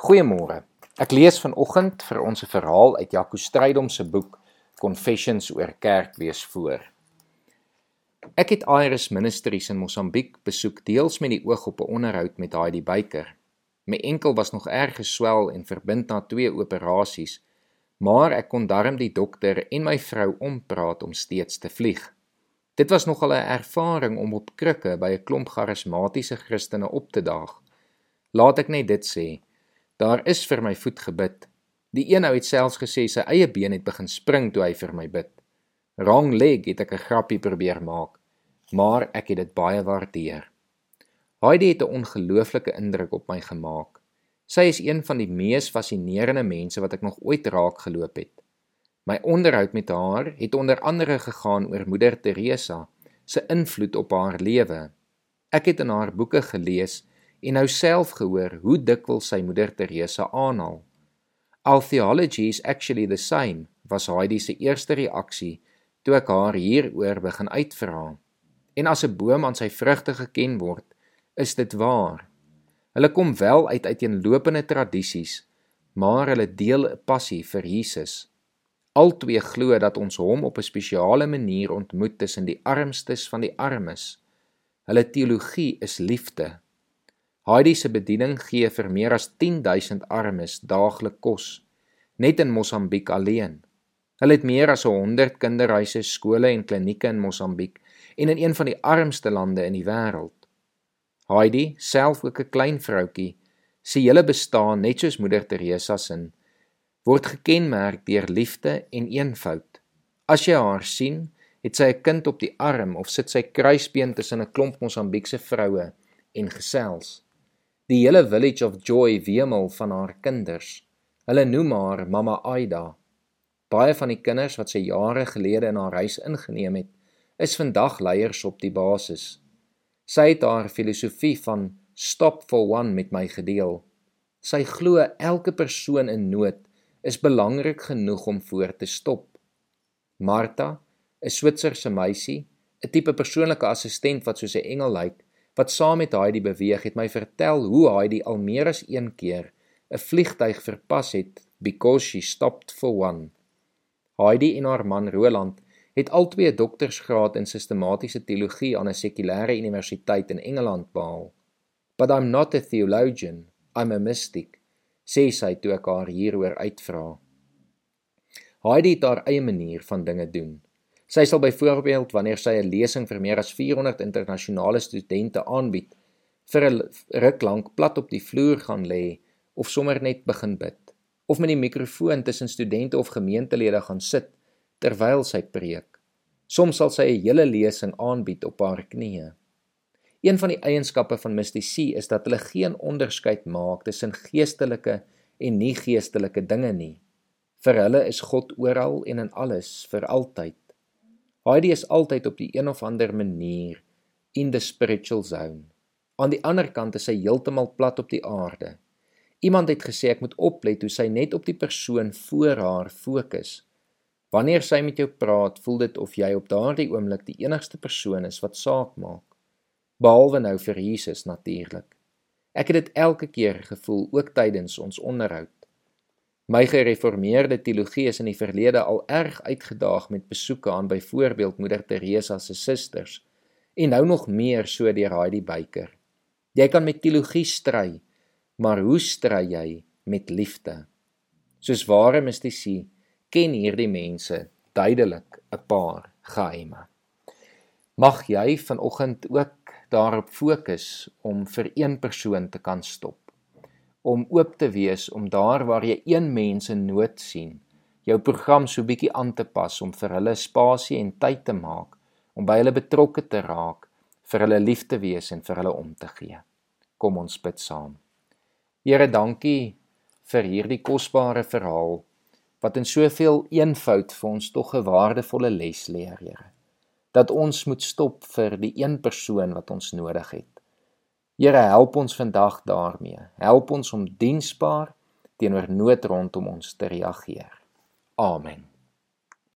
Goeiemôre. Ek lees vanoggend vir ons 'n verhaal uit Jaco Strydom se boek Confessions oor Kerkwees voor. Ek het Iris Ministries in Mosambiek besoek deels met die oog op 'n onderhoud met Heidi Beyker. My enkel was nog erg geswel en verbind na twee operasies, maar ek kon darm die dokter en my vrou ompraat om steeds te vlieg. Dit was nogal 'n ervaring om op krikke by 'n klomp charismatiese Christene op te daag. Laat ek net dit sê, Daar is vir my voet gebid. Die een ou het selfs gesê sy eie been het begin spring toe hy vir my bid. Wrong leg het ek 'n grappie probeer maak, maar ek het dit baie waardeer. Heidi het 'n ongelooflike indruk op my gemaak. Sy is een van die mees fascinerende mense wat ek nog ooit raak geloop het. My onderhoud met haar het onder andere gegaan oor Moeder Teresa se invloed op haar lewe. Ek het in haar boeke gelees en nou self gehoor hoe dikwels sy moeder Teresa aanhaal. Our theology is actually the same, was Heidi se eerste reaksie toe ek haar hieroor begin uitvra. En as 'n boom aan sy vrugte geken word, is dit waar. Hulle kom wel uit uiteenlopende tradisies, maar hulle deel 'n passie vir Jesus. Altwee glo dat ons hom op 'n spesiale manier ontmoet tussen die armstes van die armes. Hulle teologie is liefde. Heidi se bediening gee vir meer as 10000 armes daaglik kos net in Mosambiek alleen. Hulle het meer as 100 kinderhuise, skole en klinieke in Mosambiek en in een van die armste lande in die wêreld. Heidi, self ook 'n klein vroutkie, sê hele bestaan net soos Moeder Teresa se word gekenmerk deur liefde en eenvoud. As jy haar sien, het sy 'n kind op die arm of sit sy kruisbeen tussen 'n klomp Mosambiekse vroue en gesels. Die hele village of joy wemel van haar kinders. Hulle noem haar Mama Aida. Baie van die kinders wat sy jare gelede in haar huis ingeneem het, is vandag leiers op die basis. Sy het haar filosofie van stop for one met my gedeel. Sy glo elke persoon in nood is belangrik genoeg om voor te stop. Martha, 'n Switserse meisie, 'n tipe persoonlike assistent wat soos 'n engel lyk, wat saam met Heidi beweeg het my vertel hoe Heidi al meer as een keer 'n vliegtyg verpas het because she stopped for one. Heidi en haar man Roland het albei 'n doktorsgraad in sistematiese teologie aan 'n sekulêre universiteit in Engeland behaal. But I'm not a theologian, I'm a mystic, sê sy toe ek haar hieroor uitvra. Heidi het haar eie manier van dinge doen. Sy sal byvoorbeeld wanneer sy 'n lesing vir meer as 400 internasionale studente aanbied, vir 'n ruk lank plat op die vloer gaan lê of sommer net begin bid, of met die mikrofoon tussen studente of gemeentelede gaan sit terwyl sy preek. Soms sal sy 'n hele lesing aanbied op haar knieë. Een van die eienskappe van mistisie is dat hulle geen onderskeid maak tussen geestelike en nie geestelike dinge nie. Vir hulle is God oral en in alles vir altyd. Heidi is altyd op die een of ander manier in the spiritual zone. Aan die ander kant is sy heeltemal plat op die aarde. Iemand het gesê ek moet oplet hoe sy net op die persoon voor haar fokus. Wanneer sy met jou praat, voel dit of jy op daardie oomblik die enigste persoon is wat saak maak. Behalwe nou vir Jesus natuurlik. Ek het dit elke keer gevoel ook tydens ons onderhoud. My gereformeerde teologie is in die verlede al erg uitgedaag met besoeke aan byvoorbeeld Moeder Teresa se susters en nou nog meer so deur Heidi Beyker. Jy kan met teologie stry, maar hoe stry jy met liefde? Soos ware mistisie ken hierdie mense duidelik 'n paar geheime. Mag jy vanoggend ook daarop fokus om vir een persoon te kan stop om oop te wees om daar waar jy een mens in nood sien, jou program so bietjie aan te pas om vir hulle spasie en tyd te maak om by hulle betrokke te raak, vir hulle lief te wees en vir hulle om te gee. Kom ons bid saam. Here, dankie vir hierdie kosbare verhaal wat in soveel eenvoud vir ons tog 'n waardevolle les leer, Here. Dat ons moet stop vir die een persoon wat ons nodig het. Here, help ons vandag daarmee. Help ons om diensbaar teenoor nood rondom ons te reageer. Amen.